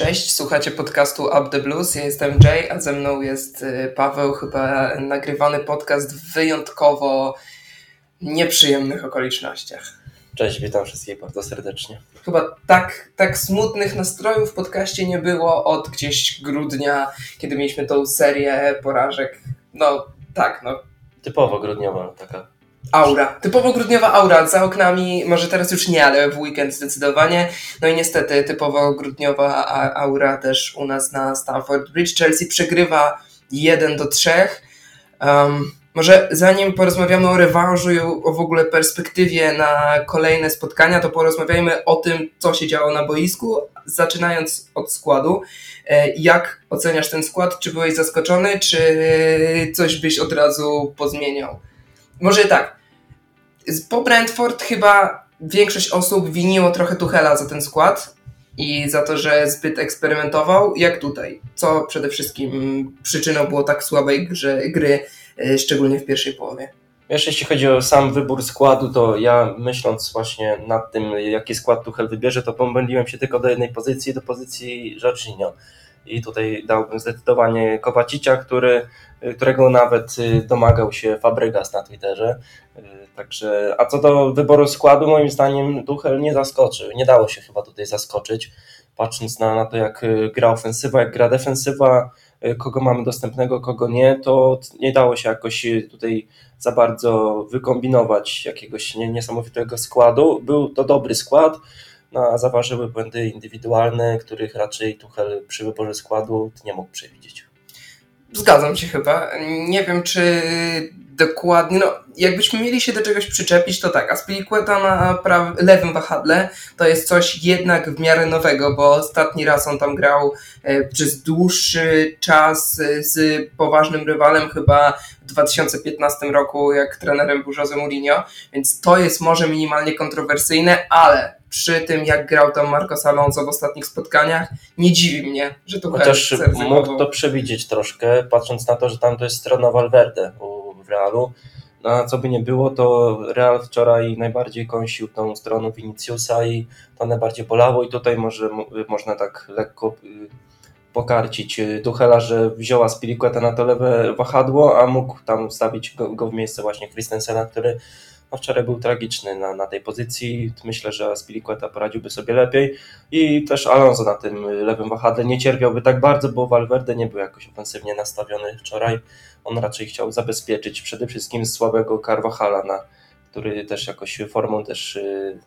Cześć, słuchacie podcastu Up the Blues. Ja jestem Jay, a ze mną jest y, Paweł. Chyba nagrywany podcast w wyjątkowo nieprzyjemnych okolicznościach. Cześć, witam wszystkich bardzo serdecznie. Chyba tak, tak smutnych nastrojów w podcaście nie było od gdzieś grudnia, kiedy mieliśmy tą serię porażek. No tak, no. Typowo grudniowa taka Aura. Typowo grudniowa aura. Za oknami, może teraz już nie, ale w weekend zdecydowanie. No i niestety typowo grudniowa aura też u nas na Stamford Bridge. Chelsea przegrywa 1 do 3. Um, może zanim porozmawiamy o rewanżu i o w ogóle perspektywie na kolejne spotkania, to porozmawiajmy o tym, co się działo na boisku, zaczynając od składu. E, jak oceniasz ten skład? Czy byłeś zaskoczony, czy coś byś od razu pozmieniał? Może tak. Po Brentford chyba większość osób winiło trochę Tuchela za ten skład i za to, że zbyt eksperymentował, jak tutaj. Co przede wszystkim przyczyną było tak słabej grze, gry, e, szczególnie w pierwszej połowie. Wiesz, jeśli chodzi o sam wybór składu, to ja myśląc właśnie nad tym, jaki skład Tuchel wybierze, to pomyliłem się tylko do jednej pozycji, do pozycji Jorginho. I tutaj dałbym zdecydowanie Kowacicia, który którego nawet y, domagał się Fabregas na Twitterze. Y, także, a co do wyboru składu, moim zdaniem Tuchel nie zaskoczył. Nie dało się chyba tutaj zaskoczyć, patrząc na, na to, jak y, gra ofensywa, jak gra defensywa, kogo mamy dostępnego, kogo nie, to nie dało się jakoś tutaj za bardzo wykombinować jakiegoś niesamowitego składu. Był to dobry skład, no, a zaważyły błędy indywidualne, których raczej Tuchel przy wyborze składu nie mógł przewidzieć. Zgadzam się chyba. Nie wiem, czy dokładnie, no jakbyśmy mieli się do czegoś przyczepić, to tak, Aspilicueta na praw- lewym wahadle to jest coś jednak w miarę nowego, bo ostatni raz on tam grał e, przez dłuższy czas e, z poważnym rywalem chyba w 2015 roku, jak trenerem był Jose Mourinho, więc to jest może minimalnie kontrowersyjne, ale przy tym, jak grał tam Marcos Alonso w ostatnich spotkaniach, nie dziwi mnie, że to Chociaż mógł to przewidzieć troszkę, patrząc na to, że tam to jest strona Valverde w Realu. No, co by nie było, to Real wczoraj najbardziej kąsił tą stroną Viniciusa i to najbardziej bolało i tutaj może można tak lekko y, pokarcić y, Tuchela, że wzięła Spilicueta na to lewe wahadło, a mógł tam stawić go, go w miejsce właśnie Christensena, który no wczoraj był tragiczny na, na tej pozycji. Myślę, że Spilicueta poradziłby sobie lepiej i też Alonso na tym lewym wahadle nie cierpiałby tak bardzo, bo Valverde nie był jakoś ofensywnie nastawiony wczoraj. On raczej chciał zabezpieczyć przede wszystkim słabego Carvajala, który też jakoś formą też y,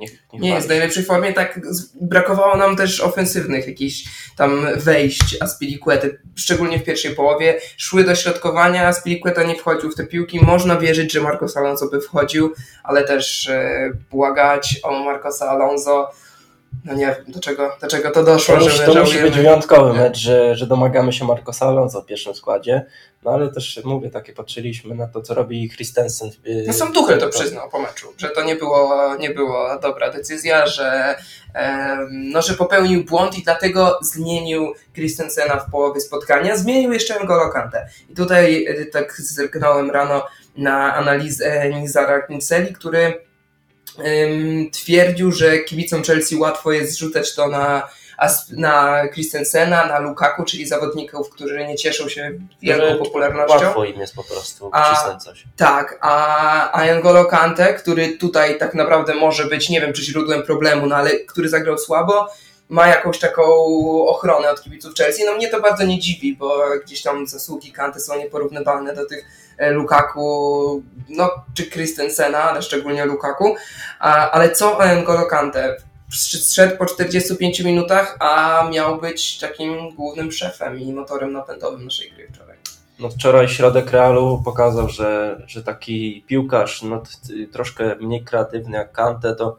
nie, nie, nie, nie jest w najlepszej formie, tak brakowało nam też ofensywnych jakichś tam wejść Aspilicuety, szczególnie w pierwszej połowie. Szły do środkowania, Aspilicueta nie wchodził w te piłki. Można wierzyć, że Marcos Alonso by wchodził, ale też e, błagać o Marcosa Alonso no nie wiem, do czego, do czego to doszło. To, że to musi być wyjątkowy mecz, że, że domagamy się Marcosa Alonso w pierwszym składzie, no ale też mówię, takie patrzyliśmy na to, co robi Christensen. No sam Tuchel to przyznał po meczu, że to nie było, nie było dobra decyzja, że, no, że popełnił błąd i dlatego zmienił Christensena w połowie spotkania, zmienił jeszcze N'Golo Kante. I tutaj e, tak zerknąłem rano na analizę Nizara Kinseli, który twierdził, że kibicom Chelsea łatwo jest zrzucać to na, na Christensena, na Lukaku, czyli zawodników, którzy nie cieszą się wielką popularnością. Łatwo im jest po prostu a, coś. Tak, a, a N'Golo Kante, który tutaj tak naprawdę może być, nie wiem czy źródłem problemu, no ale który zagrał słabo, ma jakąś taką ochronę od kibiców Chelsea. No mnie to bardzo nie dziwi, bo gdzieś tam zasługi Kante są nieporównywalne do tych Lukaku, no czy Christensena, ale szczególnie Lukaku. A, ale co o N'Golo Kante? Zszedł po 45 minutach, a miał być takim głównym szefem i motorem napędowym naszej gry wczoraj. No wczoraj środek Realu pokazał, że, że taki piłkarz no, troszkę mniej kreatywny jak Kante to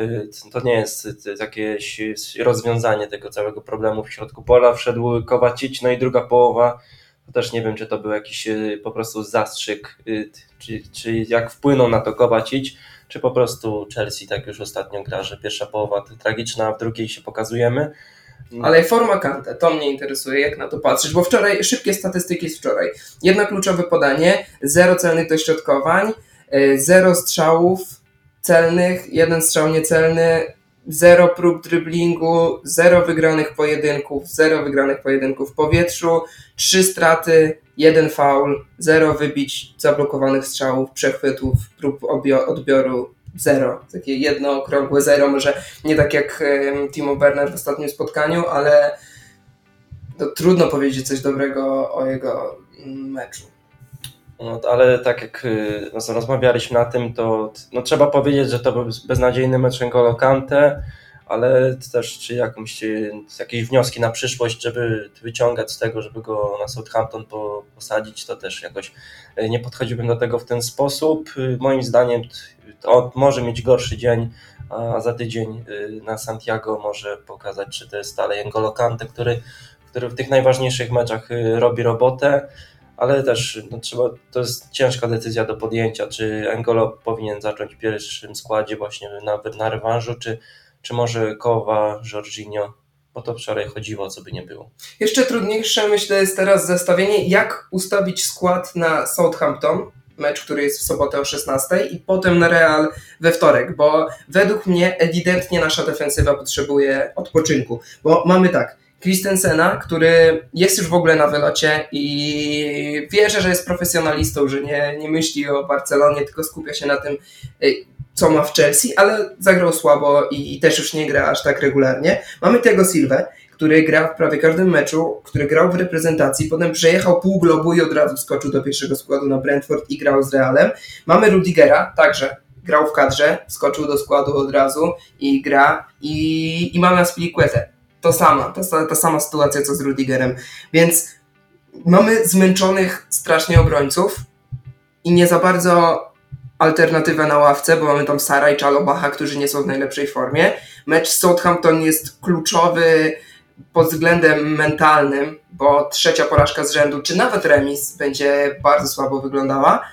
Y, to nie jest jakieś rozwiązanie tego całego problemu w środku pola. Wszedł Kowacic, no i druga połowa, to też nie wiem, czy to był jakiś y, po prostu zastrzyk, y, czy, czy jak wpłynął na to Kowacic, czy po prostu Chelsea tak już ostatnio gra, że pierwsza połowa tragiczna, a w drugiej się pokazujemy. No. Ale forma Kante, to mnie interesuje, jak na to patrzysz, bo wczoraj, szybkie statystyki z wczoraj. Jedno kluczowe podanie, zero celnych dośrodkowań, zero strzałów, celnych, jeden strzał niecelny, zero prób driblingu, zero wygranych pojedynków, zero wygranych pojedynków w powietrzu, trzy straty, jeden faul, zero wybić, zablokowanych strzałów, przechwytów, prób odbioru, zero. Takie jedno okrągłe zero, może nie tak jak Timo Werner w ostatnim spotkaniu, ale to trudno powiedzieć coś dobrego o jego meczu. No, ale tak jak y, rozmawialiśmy na tym, to no, trzeba powiedzieć, że to był beznadziejny mecz N'Golo Kante, ale też czy jakąś, jakieś wnioski na przyszłość, żeby wyciągać z tego, żeby go na Southampton posadzić, to też jakoś y, nie podchodziłbym do tego w ten sposób. Y, moim zdaniem on może mieć gorszy dzień, a za tydzień na Santiago może pokazać, czy to jest dalej N'Golo Kante, który, który w tych najważniejszych meczach robi robotę ale też no, trzeba, to jest ciężka decyzja do podjęcia, czy Engolo powinien zacząć w pierwszym składzie właśnie na, na rewanżu, czy, czy może Kowa, Jorginho, bo to wczoraj chodziło, co by nie było. Jeszcze trudniejsze myślę jest teraz zestawienie, jak ustawić skład na Southampton, mecz, który jest w sobotę o 16 i potem na Real we wtorek, bo według mnie ewidentnie nasza defensywa potrzebuje odpoczynku, bo mamy tak, Christensena, który jest już w ogóle na wylocie i wierzę, że jest profesjonalistą, że nie, nie myśli o Barcelonie, tylko skupia się na tym, y, co ma w Chelsea, ale zagrał słabo i, i też już nie gra aż tak regularnie. Mamy tego Silwę, który gra w prawie każdym meczu, który grał w reprezentacji, potem przejechał pół globu i od razu skoczył do pierwszego składu na Brentford i grał z Realem. Mamy Rudigera, także grał w kadrze, skoczył do składu od razu i gra. I, i mamy Aspilicuetę, to sama, ta, ta sama sytuacja co z Rudigerem. Więc mamy zmęczonych strasznie obrońców i nie za bardzo alternatywę na ławce, bo mamy tam Sara i Czalobacha, którzy nie są w najlepszej formie. Mecz z Southampton jest kluczowy pod względem mentalnym, bo trzecia porażka z rzędu, czy nawet remis będzie bardzo słabo wyglądała.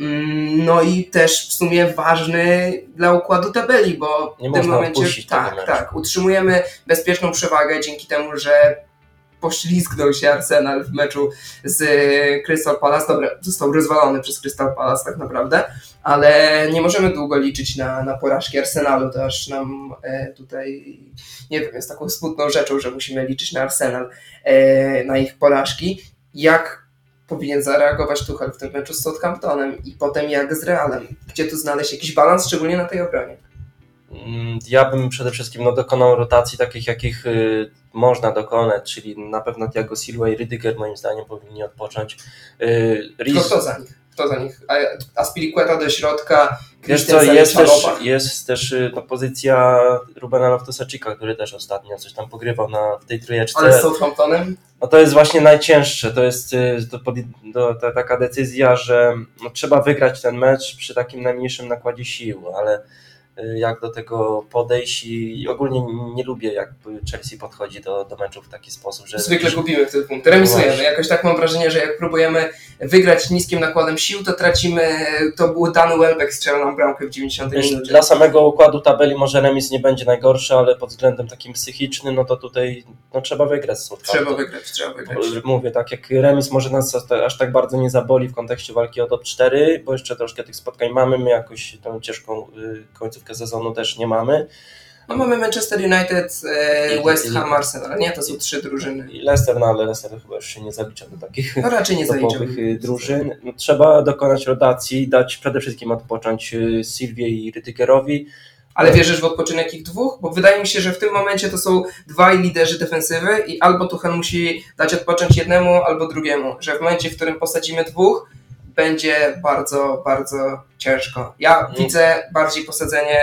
Mm, no i też w sumie ważny dla układu tabeli, bo Nie w tym momencie tak, tak, utrzymujemy bezpieczną przewagę dzięki temu, że poślizgnął się Arsenal w meczu z Crystal Palace. Dobra, został rozwalony przez Crystal Palace tak naprawdę, ale nie możemy długo liczyć na, na porażki Arsenalu. To aż nam e, tutaj, nie wiem, jest taką smutną rzeczą, że musimy liczyć na Arsenal, e, na ich porażki. Jak powinien zareagować Tuchel w tym meczu z Southamptonem i potem jak z Realem. Gdzie tu znaleźć jakiś balans, szczególnie na tej obronie? Mm, ja bym przede wszystkim no, dokonał rotacji takich, jakich y, można dokonać, czyli na pewno Thiago Silva i Rydiger moim zdaniem powinni odpocząć. Y, Riz... Kto za nich? Kto za nich? Aspilicueta do środka, Wiesz co, jest też, jest też y, no, pozycja Rubena Loftusacika, który też ostatnio coś tam pogrywał na, w tej trójeczce. Ale z Southamptonem? No to jest właśnie najcięższe, to jest y, to, to, to taka decyzja, że no, trzeba wygrać ten mecz przy takim najmniejszym nakładzie sił, ale jak do tego podejść i ogólnie nie lubię jak Chelsea podchodzi do, do meczów w taki sposób, że... Zwykle gubimy wtedy punkty, remisujemy. Jakoś tak mam wrażenie, że jak próbujemy wygrać niskim nakładem sił, to tracimy, to był Dan Welbeck strzelał nam bramkę w 90 minucie. Dla samego układu tabeli może remis nie będzie najgorszy, ale pod względem takim psychicznym, no to tutaj no, trzeba wygrać z Trzeba wygrać, trzeba wygrać. Mówię, tak jak remis może nas aż tak bardzo nie zaboli w kontekście walki o top 4, bo jeszcze troszkę tych spotkań mamy, my jakoś tą ciężką y, końcówkę końcówkę sezonu też nie mamy. No mamy Manchester United, e, West Ham, Arsenal, nie? To są trzy drużyny. I Leicester, no ale Leicester chyba już się nie zalicza do takich no raczej nie topowych y, drużyn. No, trzeba dokonać rotacji, dać przede wszystkim odpocząć y, Sylwie i Rytygerowi. Ale wierzysz w odpoczynek ich dwóch? Bo wydaje mi się, że w tym momencie to są dwaj liderzy defensywy i albo Tuchel musi dać odpocząć jednemu, albo drugiemu. Że w momencie, w którym posadzimy dwóch, będzie bardzo, bardzo ciężko. Ja mm. widzę bardziej posadzenie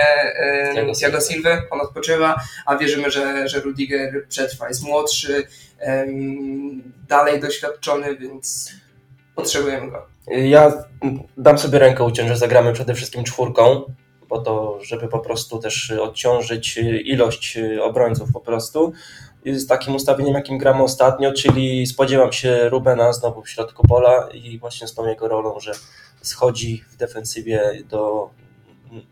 y, Thiago Silva, on odpoczywa, a wierzymy, że, że Rudiger przetrwa. Jest młodszy, dalej doświadczony, więc potrzebujemy go. Ja dam sobie rękę uciąć, że zagramy przede wszystkim czwórką, po to, żeby po prostu też odciążyć ilość obrońców po prostu z takim ustawieniem, jakim gramy ostatnio, czyli spodziewam się Rubena znowu w środku pola i właśnie z tą jego rolą, że schodzi w defensywie do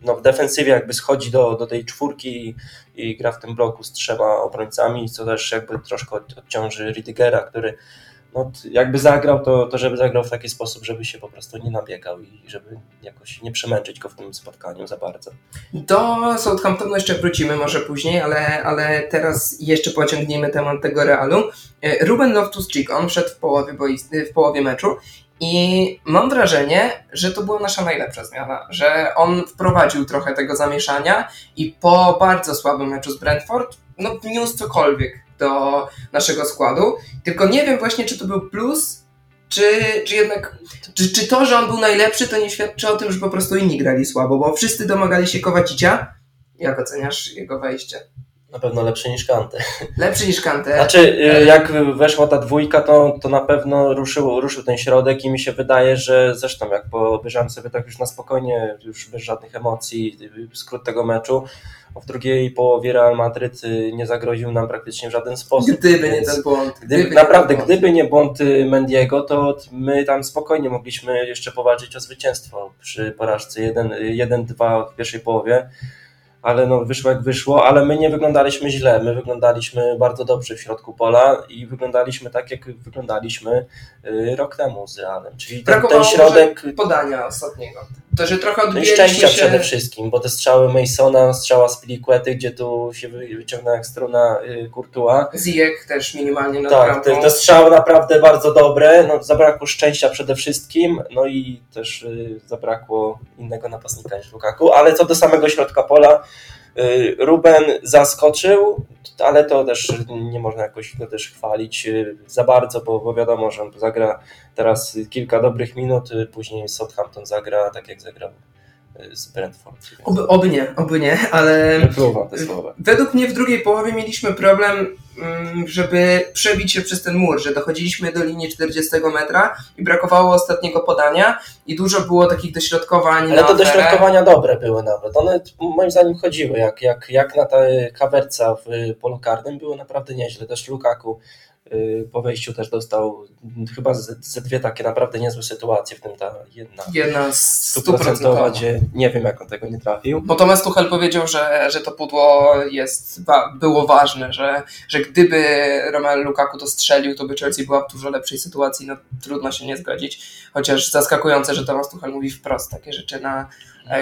no w defensywie jakby schodzi do, do tej czwórki i, i gra w tym bloku z trzema obrońcami, co też jakby troszkę odciąży Ridigera, który no, jakby zagrał, to, to żeby zagrał w taki sposób, żeby się po prostu nie nabiegał i żeby jakoś nie przemęczyć go w tym spotkaniu za bardzo. Do Southamptonu jeszcze wrócimy może później, ale, ale teraz jeszcze pociągniemy temat tego Realu. E, Ruben Loftus-Cheek, on wszedł w połowie, w połowie meczu i mam wrażenie, że to była nasza najlepsza zmiana, że on wprowadził trochę tego zamieszania i po bardzo słabym meczu z Brentford, no wniósł cokolwiek do naszego składu. Tylko nie wiem właśnie, czy to był plus, czy, czy jednak, czy, czy to, że on był najlepszy, to nie świadczy o tym, że po prostu inni grali słabo, bo wszyscy domagali się Kowacicia. Jak oceniasz jego wejście? Na pewno lepszy niż Kante. Lepszy niż Kante. Znaczy, y, jak weszła ta dwójka, to, to na pewno ruszył, ruszył ten środek i mi się wydaje, że zresztą jak obejrzałem sobie tak już na spokojnie, już bez żadnych emocji, skrót tego meczu, w drugiej połowie Real Madryt y, nie zagroził nam praktycznie w żaden sposób. Gdyby nie ten błąd. Gdyby, gdyby naprawdę, nie gdyby nie błąd y, Mendiego, to my tam spokojnie mogliśmy jeszcze powalczyć o zwycięstwo przy porażce 1-2 w pierwszej połowie ale no wyszło jak wyszło, ale my nie wyglądaliśmy źle, my wyglądaliśmy bardzo dobrze w środku pola i wyglądaliśmy tak, jak wyglądaliśmy y, rok temu z Realem, czyli ten, ten środek... podania ostatniego. To, że trochę no i szczęścia się... przede wszystkim, bo te strzały Masona, strzała z Piliquety, gdzie tu się wyciągnęła jak strona y, Courtois. Zijek też minimalnie na Tak, te, te, strzały naprawdę bardzo dobre, no, zabrakło szczęścia przede wszystkim, no i też y, zabrakło innego napastnika niż Lukaku, ale co do samego środka pola, y, Ruben zaskoczył, ale to też nie można jakoś go też chwalić y, za bardzo, bo, bo wiadomo, że on zagra teraz kilka dobrych minut, y, później Southampton zagra tak jak zagrał y, z Brentford. Oby, oby nie, oby nie, ale według mnie w drugiej połowie mieliśmy problem, żeby przebić się przez ten mur, że dochodziliśmy do linii 40 metra i brakowało ostatniego podania i dużo było takich dośrodkowań. Ale te dośrodkowania dobre były nawet. One moim zdaniem chodziły, jak, jak, jak na te kawerca w polu karnym było naprawdę nieźle. Też Lukaku po wejściu też dostał chyba ze, dwie takie naprawdę niezłe sytuacje, w tym ta jedna, jedna stuprocentowa, gdzie nie wiem jak on tego nie trafił. Bo Tomasz Tuchel powiedział, że, że to pudło jest, było ważne, że, że gdyby Romelu Lukaku to strzelił, to by Chelsea była w dużo lepszej sytuacji, no trudno się nie zgodzić, chociaż zaskakujące, że Tomasz Tuchel mówi wprost takie rzeczy na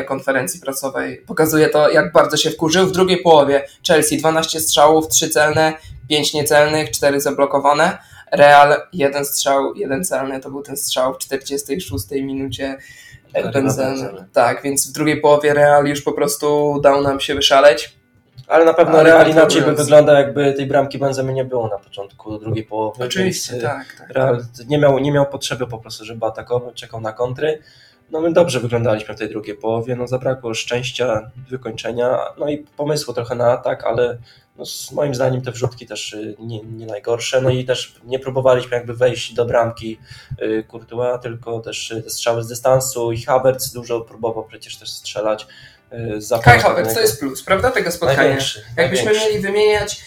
konferencji prasowej. Pokazuje to, jak bardzo się wkurzył. W drugiej połowie Chelsea 12 strzałów, 3 celne, 5 niecelnych, 4 zablokowane. Real, jeden strzał, jeden celny, to był ten strzał w 46 minucie Benzeny. Tak, więc w drugiej połowie Real już po prostu dał nam się wyszaleć. Ale na pewno Ale Real inaczej by wyglądał, jakby tej bramki Benzemy nie było na początku drugiej połowy. Oczywiście, więc, tak, tak. Real nie miał, nie miał potrzeby po prostu, żeby atakować, czekał na kontry. No my dobrze wyglądaliśmy w tej drugiej połowie, no zabrakło szczęścia, wykończenia, no i pomysłu trochę na atak, ale no, moim zdaniem te wrzutki też y, nie, nie, najgorsze, no i też nie próbowaliśmy jakby wejść do bramki y, Courtois, tylko też y, te strzały z dystansu i Havertz dużo próbował przecież też strzelać. Kai Havertz to jest plus, prawda, tego spotkania. Największy, Jakbyśmy największy. mieli wymieniać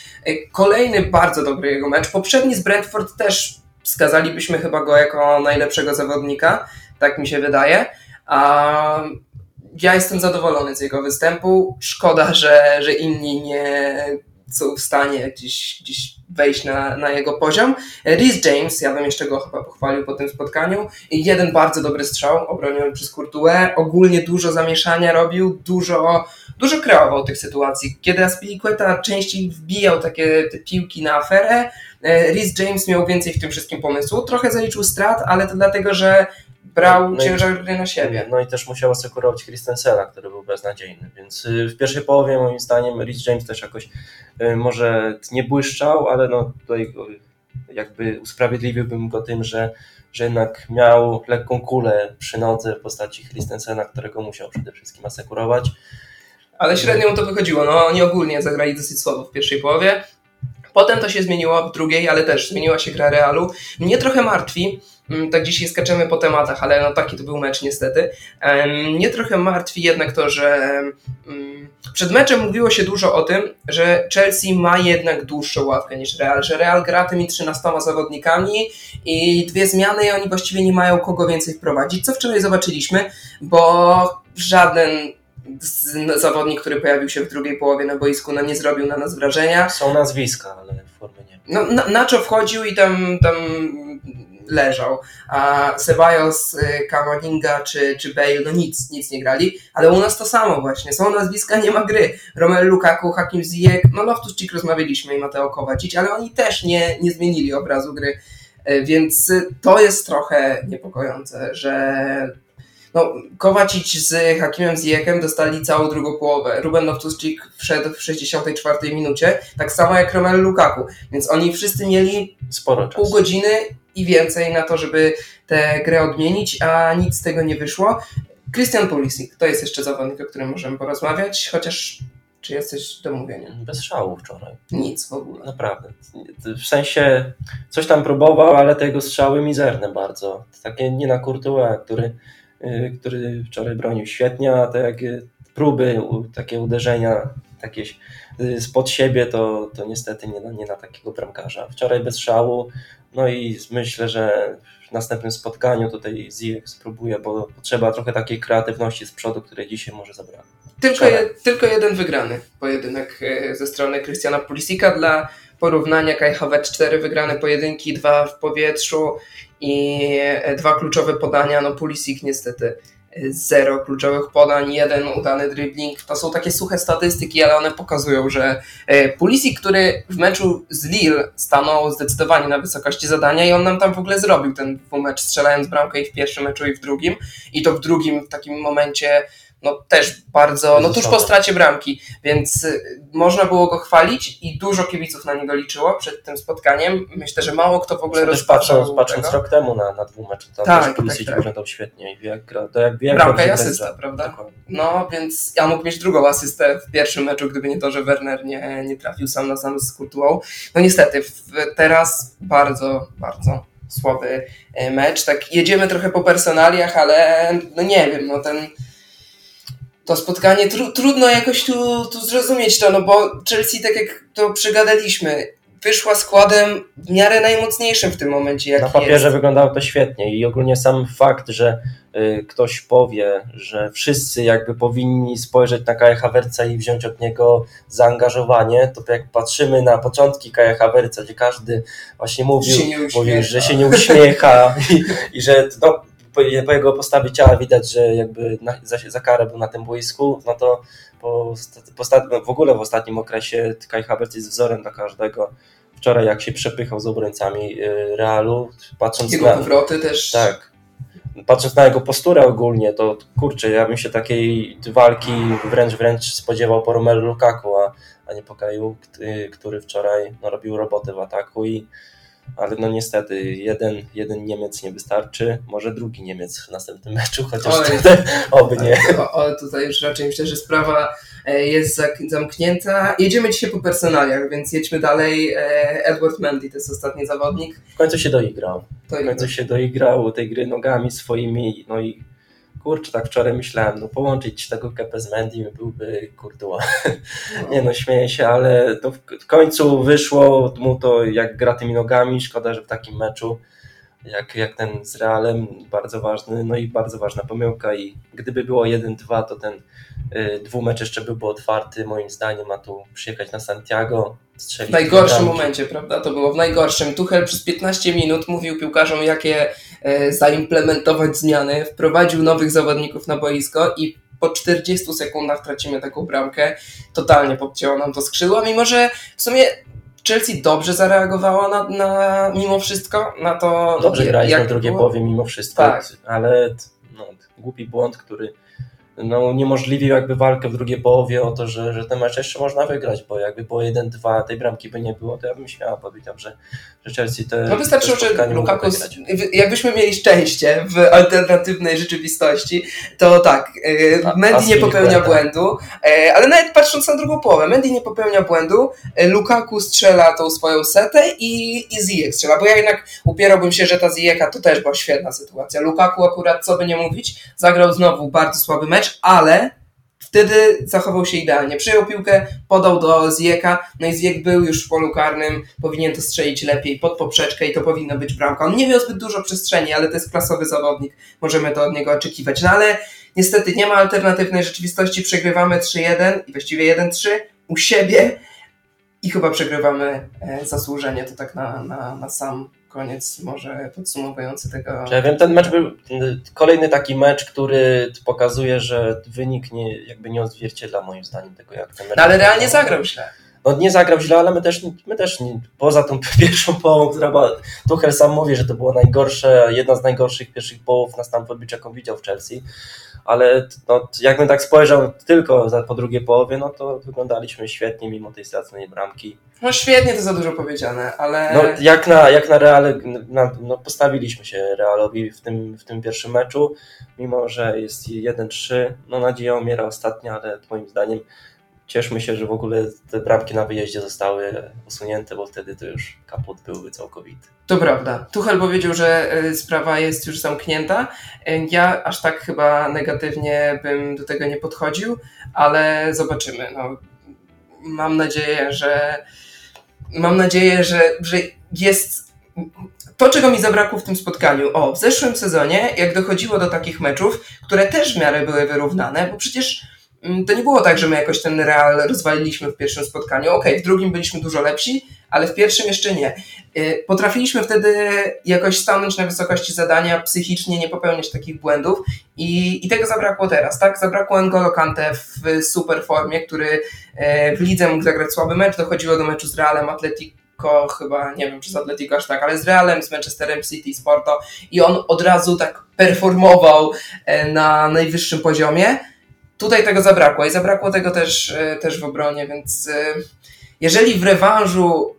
kolejny bardzo dobry jego mecz, poprzedni z Brentford też wskazalibyśmy chyba go jako najlepszego zawodnika, tak mi się wydaje. A ja jestem zadowolony z jego występu. Szkoda, że, że inni nie są w stanie gdzieś, gdzieś wejść na, na jego poziom. Rhys James, ja bym jeszcze go chyba pochwalił po tym spotkaniu. Jeden bardzo dobry strzał obroniony przez Courtois. Ogólnie dużo zamieszania robił, dużo, dużo kreował tych sytuacji. Kiedy Aspilicueta częściej wbijał takie te piłki na aferę, e, Rhys James miał więcej w tym wszystkim pomysłu. Trochę zaliczył strat, ale to dlatego, że brał no ciężar gry na siebie. No i też musiał asekurować Christensena, który był beznadziejny, więc y, w pierwszej połowie moim zdaniem Rich James też jakoś y, może nie błyszczał, ale no tutaj jakby usprawiedliwiłbym go tym, że, że jednak miał lekką kulę przy nodze w postaci Christensena, którego musiał przede wszystkim asekurować. Ale średnio mu to wychodziło. No oni ogólnie zagrali dosyć słabo w pierwszej połowie. Potem to się zmieniło w drugiej, ale też zmieniła się gra Realu. Mnie trochę martwi, tak dzisiaj skaczemy po tematach, ale no taki to był mecz niestety. Mnie trochę martwi jednak to, że mm, przed meczem mówiło się dużo o tym, że Chelsea ma jednak dłuższą ławkę niż Real, że Real gra tymi 13 zawodnikami i dwie zmiany i oni właściwie nie mają kogo więcej wprowadzić, co wczoraj zobaczyliśmy, bo żaden zawodnik, który pojawił się w drugiej połowie na boisku, no nie zrobił na nas wrażenia. Są nazwiska, ale formy nie no, Nacho wchodził i tam, tam leżał, a Ceballos, Kamavinga czy, czy Bale, no nic, nic nie grali, ale u nas to samo właśnie, są nazwiska, nie ma gry. Romelu Lukaku, Hakim Ziyech, no Loftus-Cheek rozmawialiśmy i Mateo Kowacic, ale oni też nie, nie zmienili obrazu gry, więc to jest trochę niepokojące, że no, Kowacic z Hakimem Zijekiem dostali całą drugą połowę. Ruben Loftus-Cheek wszedł w 64 minucie, tak samo jak Romelu Lukaku. Więc oni wszyscy mieli Sporo pół godziny i więcej na to, żeby tę grę odmienić, a nic z tego nie wyszło. Christian Pulisic, to jest jeszcze zawodnik, o którym możemy porozmawiać, chociaż czy jesteś do mówienia? Bez szału wczoraj. Nic w ogóle. Naprawdę. W sensie coś tam próbował, ale tego strzały mizerne bardzo. Takie nie na Courtois, który Y, który wczoraj bronił świetnie, a te jak próby, takie uderzenia takie spod siebie, to, to niestety nie na, nie na takiego bramkarza. Wczoraj bez szału, no i myślę, że w następnym spotkaniu tutaj Ziyech spróbuje, bo potrzeba trochę takiej kreatywności z przodu, której dzisiaj może zabrać. Tylko, je, tylko jeden wygrany pojedynek e, ze strony Krystiana Pulisika dla porównania Kai Havertz 4 wygrane pojedynki, dwa w powietrzu i e, dwa kluczowe podania. No Pulisic niestety zero kluczowych podań, jeden udany dribbling. To są takie suche statystyki, ale one pokazują, że e, Pulisic, który w meczu z Lille stanął zdecydowanie na wysokości zadania i on nam tam w ogóle zrobił ten mecz, strzelając bramkę i w pierwszym meczu i w drugim. I to w drugim w takim momencie no też bardzo, no tuż po stracie bramki, więc y, można było go chwalić i dużo kibiców na niego liczyło przed tym spotkaniem. Myślę, że mało kto w ogóle rozpatrzył Patrząc, patrząc rok temu na, na dwóch meczach, tam tak, też Pulisic tak, tak. wyglądał świetnie i jak gra, to jak, jak Bramka i asysta, prawda? Dokładnie. No, więc ja mógł mieć drugą asystę w pierwszym meczu, gdyby nie to, że Werner nie, nie trafił sam na sam z Kurtuą. No niestety, teraz bardzo, bardzo słaby e, mecz. Tak jedziemy trochę po personaliach, ale no nie wiem, no ten to spotkanie, tru, trudno jakoś tu, tu zrozumieć to, no bo Chelsea, tak jak to przegadaliśmy, wyszła składem w miarę najmocniejszym w tym momencie. Na papierze jest. wyglądało to świetnie i ogólnie sam fakt, że y, ktoś powie, że wszyscy jakby powinni spojrzeć na Kaja Hawerca i wziąć od niego zaangażowanie, to jak patrzymy na początki Kaja Hawerca, gdzie każdy właśnie mówił, że, mówił, że się nie uśmiecha i, i że no, po, po, jego postawie ciała widać, że jakby na, za, za karę był na tym boisku, no to po, po, no w ogóle w ostatnim okresie Kai Havertz jest wzorem dla każdego. Wczoraj jak się przepychał z obrońcami y, Realu, patrząc jego na... powroty też. Tak. Patrząc na jego posturę ogólnie, to kurczę, ja bym się takiej walki wręcz wręcz spodziewał po Romelu Lukaku, a, a nie po Kaju, który wczoraj no, robił roboty w ataku i ale no niestety jeden, jeden Niemiec nie wystarczy, może drugi Niemiec w następnym meczu, chociaż Oj, tutaj, oby nie. O, tutaj już raczej myślę, że sprawa e, jest zamknięta. Jedziemy dzisiaj po personaliach, więc jedźmy dalej. E, Edward Mendy to jest ostatni zawodnik. W końcu się doigrał. W końcu się doigrał tej gry nogami swoimi, no i kurczę, tak wczoraj myślałem, no połączyć tego Kepę z Mendim byłby kurtuła. nie no, śmieję się, ale to w końcu wyszło mu to jak gra tymi nogami, szkoda, że w takim meczu jak, jak ten z Realem, bardzo ważny, no i bardzo ważna pomyłka i gdyby było 1-2, to ten y, dwumecz jeszcze byłby otwarty, moim zdaniem, ma tu przyjechać na Santiago, w najgorszym momencie, prawda? To było w najgorszym. Tuchel przez 15 minut mówił piłkarzom, jakie e, zaimplementować zmiany, wprowadził nowych zawodników na boisko i po 40 sekundach tracimy taką bramkę. Totalnie podcięło nam to skrzydło, mimo że w sumie Chelsea dobrze zareagowała na, na mimo wszystko na to. Dobrze graliśmy w drugiej połowie mimo wszystko, tak. ale no, głupi błąd, który no, uniemożliwił jakby walkę w drugiej połowie o to, że, że ten mecz jeszcze można wygrać, bo jakby było 1-2, tej bramki by nie było, to ja bym śmiało powiedział, że, że Chelsea te No wystarczyło, że Lukaku, jakbyśmy mieli szczęście w alternatywnej rzeczywistości, to tak, e, Mendy nie popełnia błędu, e, ale nawet patrząc na drugą połowę, Mendy nie popełnia błędu, e, Lukaku strzela tą swoją setę i, i Ziyech strzela, bo ja jednak upierałbym się, że ta Ziyeka to też była świetna sytuacja. Lukaku akurat, co by nie mówić, zagrał znowu bardzo słaby mecz, ale wtedy zachował się idealnie. Przyjął piłkę, podał do Zieka, no i Ziek był już w polu karnym, powinien to strzelić lepiej pod poprzeczkę i to powinno być bramka. On nie miał zbyt dużo przestrzeni, ale to jest klasowy zawodnik, możemy to od niego oczekiwać. No ale niestety nie ma alternatywnej rzeczywistości, przegrywamy 3-1 i właściwie 1-3 u siebie. i chyba przegrywamy e, zasłużenie, to tak na, na, na sam koniec może podsumowujący tego. Ja wiem, ten mecz był kolejny taki mecz, który pokazuje, że wynik nie, jakby nie odzwierciedla moim zdaniem tego, jak ten mecz. No, ale realnie zagrał źle. No nie zagrał źle, ale my też, my też nie, poza tą pierwszą połową, która była, Tuchel sam mówi, że to była najgorsze, jedna z najgorszych pierwszych połów na Stamford Bridge, jaką widział w Chelsea ale no, jakbym tak spojrzał tylko za, po drugiej połowie, no to wyglądaliśmy świetnie mimo tej straconej bramki. No świetnie to za dużo powiedziane, ale... No jak na, jak na Real, na, no postawiliśmy się Realowi w tym, w tym pierwszym meczu, mimo że jest 1-3, no nadzieja umiera ostatnia, ale moim zdaniem cieszmy się, że w ogóle te bramki na wyjeździe zostały usunięte, bo wtedy to już kaput byłby całkowity. To prawda. Tuchel powiedział, że e, sprawa jest już zamknięta. E, ja aż tak chyba negatywnie bym do tego nie podchodził, ale zobaczymy. No, mam nadzieję, że mam nadzieję, że, że jest to, czego mi zabrakło w tym spotkaniu. O, w zeszłym sezonie, jak dochodziło do takich meczów, które też w miarę były wyrównane, bo przecież to nie było tak, że my jakoś ten Real rozwaliliśmy w pierwszym spotkaniu. Okay, w drugim byliśmy dużo lepsi, ale w pierwszym jeszcze nie. Y, potrafiliśmy wtedy jakoś stanąć na wysokości zadania, psychicznie nie popełniać takich błędów i, i tego zabrakło teraz, tak? Zabrakło N'Golo Kante w super formie, który e, w lidze mógł zagrać słaby mecz, dochodziło do meczu z Realem Atletico chyba, nie wiem czy z Atletico aż tak, ale z Realem, z Manchesterem City, Sporto i on od razu tak performował e, na najwyższym poziomie Tutaj tego zabrakło i zabrakło tego też, e, też w obronie, więc e, jeżeli w rewanżu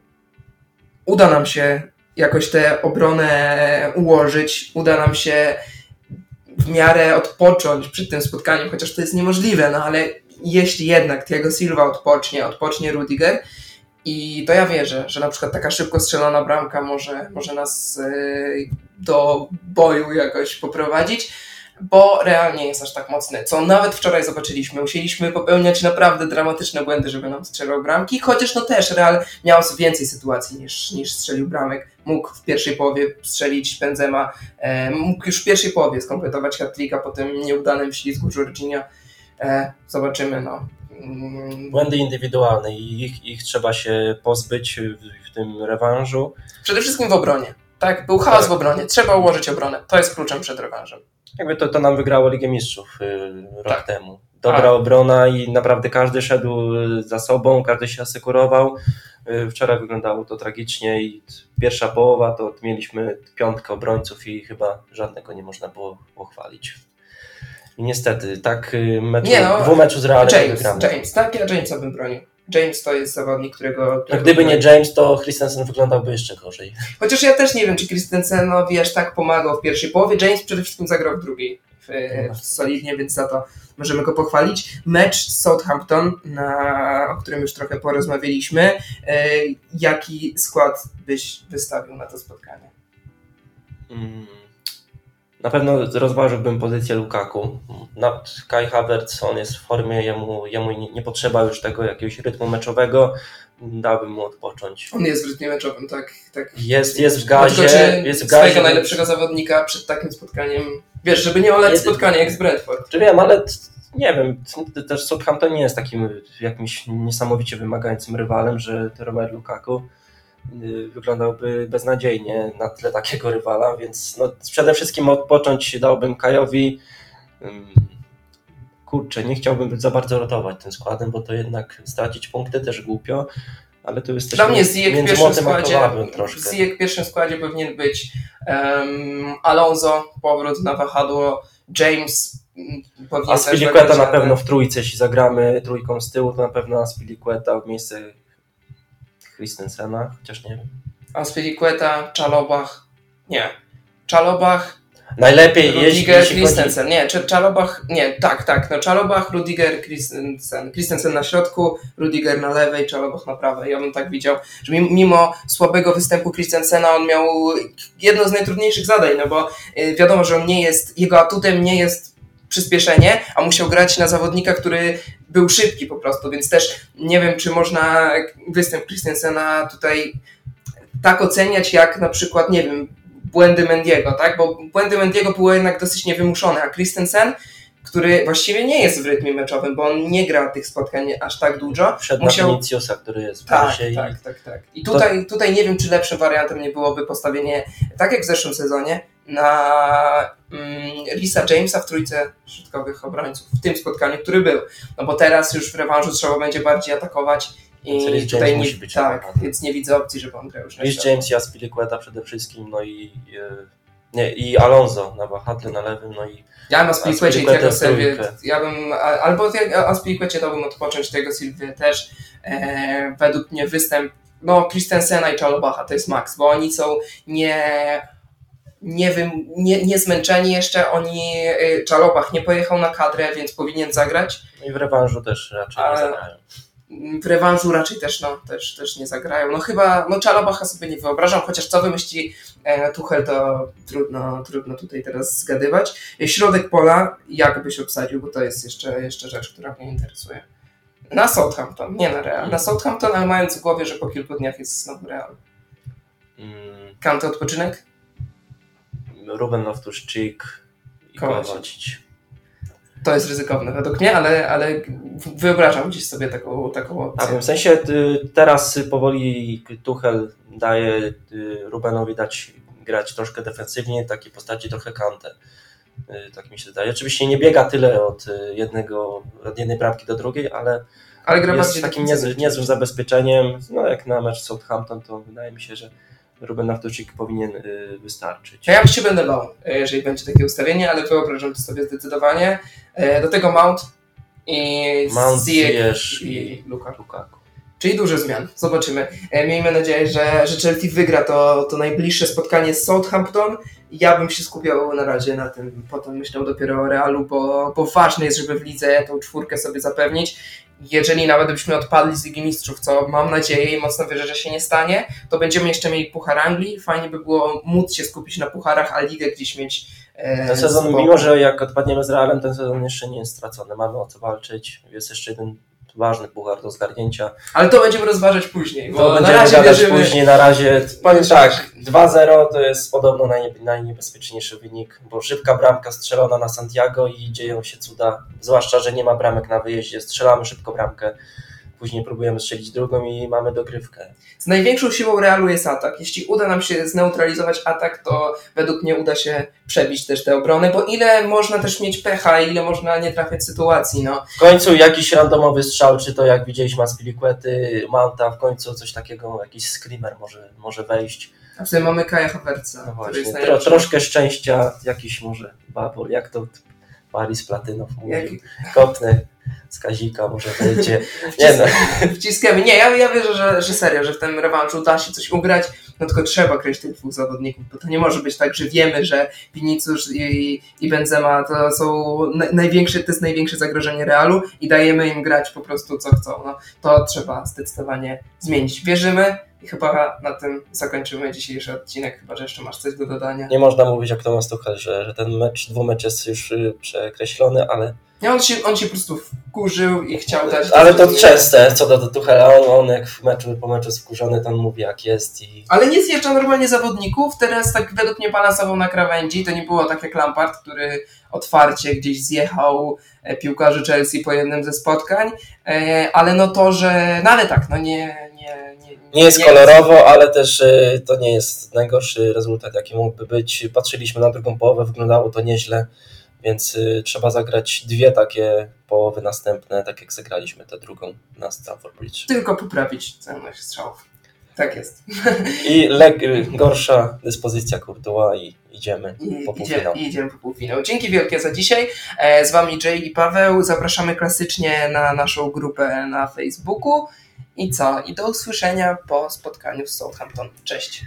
uda nam się jakoś tę obronę ułożyć, uda nam się w miarę odpocząć przed tym spotkaniem, chociaż to jest niemożliwe, no ale jeśli jednak Thiago Silva odpocznie, odpocznie Rudiger, i to ja wierzę, że na przykład taka szybko strzelona bramka może, może nas e, do boju jakoś poprowadzić bo realnie jest aż tak mocny, co nawet wczoraj zobaczyliśmy. Musieliśmy popełniać naprawdę dramatyczne błędy, żeby nam strzelał bramki, chociaż no też Real miał więcej sytuacji niż, niż strzelił bramek. Mógł w pierwszej połowie strzelić Benzema, e, mógł już w pierwszej połowie skompletować hat po tym nieudanym ślizgu Jorginho. E, zobaczymy, no. Mm. Błędy indywidualne i ich, ich trzeba się pozbyć w, w tym rewanżu. Przede wszystkim w obronie. Tak, był chaos tak. w obronie. Trzeba ułożyć obronę. To jest kluczem przed rewanżem. Jakby to, to nam wygrało Ligę Mistrzów y, rok tak. temu. Dobra A. obrona i naprawdę każdy szedł y, za sobą, każdy się asekurował. Y, wczoraj wyglądało to tragicznie i pierwsza połowa to mieliśmy piątkę obrońców i chyba żadnego nie można było pochwalić. I niestety, tak meczu, nie no, dwumeczu z Realem James. James, tak? Ja Jamesa bym bronił. James to jest zawodnik, którego... którego gdyby nie James, to Christensen wyglądałby jeszcze gorzej. Chociaż ja też nie wiem, czy Christensenowi aż tak pomagał w pierwszej połowie. James przede wszystkim zagrał w drugiej w, w solidnie, więc za to możemy go pochwalić. Mecz z Southampton, na, o którym już trochę porozmawialiśmy. E, jaki skład byś wystawił na to spotkanie? Hmm. Na pewno rozważyłbym pozycję Lukaku. Na Kai Havertz, on jest w formie, jemu, jemu nie, potrzeba już tego jakiegoś rytmu meczowego, dałbym mu odpocząć. On jest w rytmie meczowym, tak. tak. Jest, jest w gazie. Tylko, jest w gazie. swojego najlepszego zawodnika przed takim spotkaniem, wiesz, żeby nie olać spotkania jak z Bradford. Czy wiem, ale nie wiem, też Southampton nie jest takim jakimś niesamowicie wymagającym rywalem, że Romelu Lukaku wyglądałby beznadziejnie na tle takiego rywala, więc no, przede wszystkim odpocząć dałbym Kajowi. Kurczę, nie chciałbym za bardzo rotować tym składem, bo to jednak stracić punkty też głupio, ale to jest też Dla mnie Zijek w pierwszym składzie, Zijek w pierwszym składzie powinien być um, Alonso, powrót na wahadło, James mm, powinien Aspilicueta na pewno w trójce, jeśli zagramy trójką z tyłu, to na pewno Aspilicueta w miejsce Christensena, chociaż nie wiem. Aspilicueta, Czalobach, nie. Czalobach, Najlepiej Rudiger, jeśli, Christensen. Chodzi... Nie, Czalobach, nie, tak, tak. No Czalobach, Rudiger, Christensen. Christensen na środku, Rudiger na lewej, Czalobach na prawej. Ja bym tak widział, że mimo słabego występu Christensena on miał jedno z najtrudniejszych zadań, no bo y, wiadomo, że on nie jest, jego atutem nie jest przyspieszenie, a musiał grać na zawodnika, który był szybki po prostu, więc też nie wiem, czy można występ Christensena tutaj tak oceniać, jak na przykład, nie wiem, błędy Mendiego, tak? Bo błędy Mendiego były jednak dosyć niewymuszone, a Christensen który właściwie nie jest w rytmie meczowym, bo on nie gra tych spotkań aż tak dużo. Przed Musiał-. Viniciusa, który jest w Tak, i tak, tak, tak. I tutaj, tutaj nie wiem, czy lepszym wariantem nie byłoby postawienie, tak jak w zeszłym sezonie, na mm, Risa Jamesa w trójce środkowych obrońców, w tym spotkaniu, który był. No bo teraz już w rewanżu trzeba będzie bardziej atakować i tutaj James nie, musi być tak, więc nie widzę opcji, żeby on grał już na. James i Aspilicueta przede wszystkim, no i e, nie, i Alonso na wahadle na lewym, no i Ja bym Aspilicuecie i Sylwię, trójkę. ja bym, albo Thiago- Aspilicuecie dałbym odpocząć tego Sylwię też. E, według mnie występ, no Christensena i Czalobacha to jest maks, bo oni są nie, nie, wiem, nie, nie zmęczeni jeszcze, oni, y, Czalobach nie pojechał na kadrę, więc powinien zagrać. no i w rewanżu też raczej nie zagrają. W rewanżu raczej też, no, też, też nie zagrają. No chyba, no Czalobacha sobie nie wyobrażam, chociaż co wymyśli e, Tuchel, to trudno, trudno tutaj teraz zgadywać. Środek pola, jak byś obsadził, bo to jest jeszcze, jeszcze rzecz, która mnie interesuje. Na Southampton, nie na Real. Na Southampton, ale mając w głowie, że po kilku dniach jest znowu Real. Mm, Kanty odpoczynek? Ruben Loftus-Cheek i Kovacic. To jest ryzykowne według mnie, ale, ale wyobrażam gdzieś sobie taką, taką Tak, opcję. w sensie y, teraz powoli Tuchel daje y, Rubenowi dać grać troszkę defensywnie, takiej postaci trochę kantę. Y, Tak mi się zdaje. Oczywiście nie biega tyle od jednego, od jednej bramki do drugiej, ale Ale gra jest takim niezłym, niezłym zabezpieczeniem. No jak na mecz Southampton, to wydaje mi się, że Ruben Loftus-Cheek powinien y, wystarczyć. Ja już się będę bał, e, jeżeli będzie takie ustawienie, ale wyobrażam to sobie zdecydowanie. E, Do tego Mount i Mount, Ziyech i i Lukaku. Lukaku. Czyli dużo zmian. Zobaczymy. E, Miejmy nadzieję, że, że Chelsea wygra to, to najbliższe spotkanie z Southampton. Ja bym się skupiał na razie na tym, potem myślał dopiero o Realu, bo, bo ważne jest, żeby w lidze tą czwórkę sobie zapewnić. Jeżeli nawet byśmy odpadli z Ligi Mistrzów, co mam nadzieję i mocno wierzę, że się nie stanie, to będziemy jeszcze mieli Puchar Anglii. Fajnie by było móc się skupić na pucharach, a ligę gdzieś mieć. E, Ten sezon, mimo że jak odpadniemy z Realem, ten sezon jeszcze nie jest stracony. Mamy o co walczyć. Jest jeszcze jeden ważny puchar do zgarnięcia. Ale to będziemy rozważać później, bo To na będziemy razie wierzymy. później. Na razie powiem tak, 2-0 to jest podobno najnie, najniebezpieczniejszy wynik, bo szybka bramka strzelona na Santiago i dzieją się cuda. Zwłaszcza, że nie ma bramek na wyjeździe. Strzelamy szybko bramkę. Później próbujemy strzelić drugą i mamy dogrywkę. Z największą siłą Realu jest atak. Jeśli uda nam się zneutralizować atak, to według mnie uda się przebić też te obrony, bo ile można też mieć pecha, ile można nie trafiać sytuacji, no. W końcu jakiś randomowy strzał, czy to jak widzieliśmy Aspilicuety, Manta, w końcu coś takiego, jakiś screamer może, może wejść. A wtedy mamy Kaja Havertza, No właśnie, tro, troszkę szczęścia, jakiś może babol, jak to Paris Platynow mówił. Kopnę z Kazika, może wejdzie. Nie no, wciskamy. Nie, ja, ja wierzę, że, że serio, że w tym rewanżu da się coś ugrać, no tylko trzeba kryć tych dwóch zawodników, bo to nie może być tak, że wiemy, że Vinicius i, i Benzema to są na, największe, to jest największe zagrożenie Realu i dajemy im grać po prostu co chcą. No, to trzeba zdecydowanie zmienić. Wierzymy i chyba na tym zakończymy dzisiejszy odcinek, chyba że jeszcze masz coś do dodania. nie można mówić jak Tomasz Tuchel, że, że ten mecz, dwumecz jest już y, przekreślony, ale, Nie, on się, on się po prostu wkurzył i chciał dać... ale to częste co do, do Tuchela. On, on jak w meczu, po meczu skurzony, to on mówi jak jest i Ale nie zjeżdża normalnie zawodników, teraz tak według mnie balansował na krawędzi, to nie było tak jak Lampard, który otwarcie gdzieś zjechał e, piłkarzy Chelsea po jednym ze spotkań, e, ale no to, że, no ale tak, no nie... Nie, jest kolorowo, ale też y, to nie jest najgorszy rezultat, jaki mógłby być. Patrzyliśmy na drugą połowę, wyglądało to nieźle, więc y, trzeba zagrać dwie takie połowy następne, tak jak zagraliśmy tę drugą na Stamford Bridge. Tylko poprawić celność strzałów. Tak jest. I leg, y, gorsza dyspozycja Courtois i idziemy I, po idzie, półfinał. I idziemy po półfinał. Dzięki wielkie za dzisiaj. E, Z Wami Jay i Paweł. Zapraszamy klasycznie na naszą grupę na Facebooku. I co? I do usłyszenia po spotkaniu z Southampton. Cześć.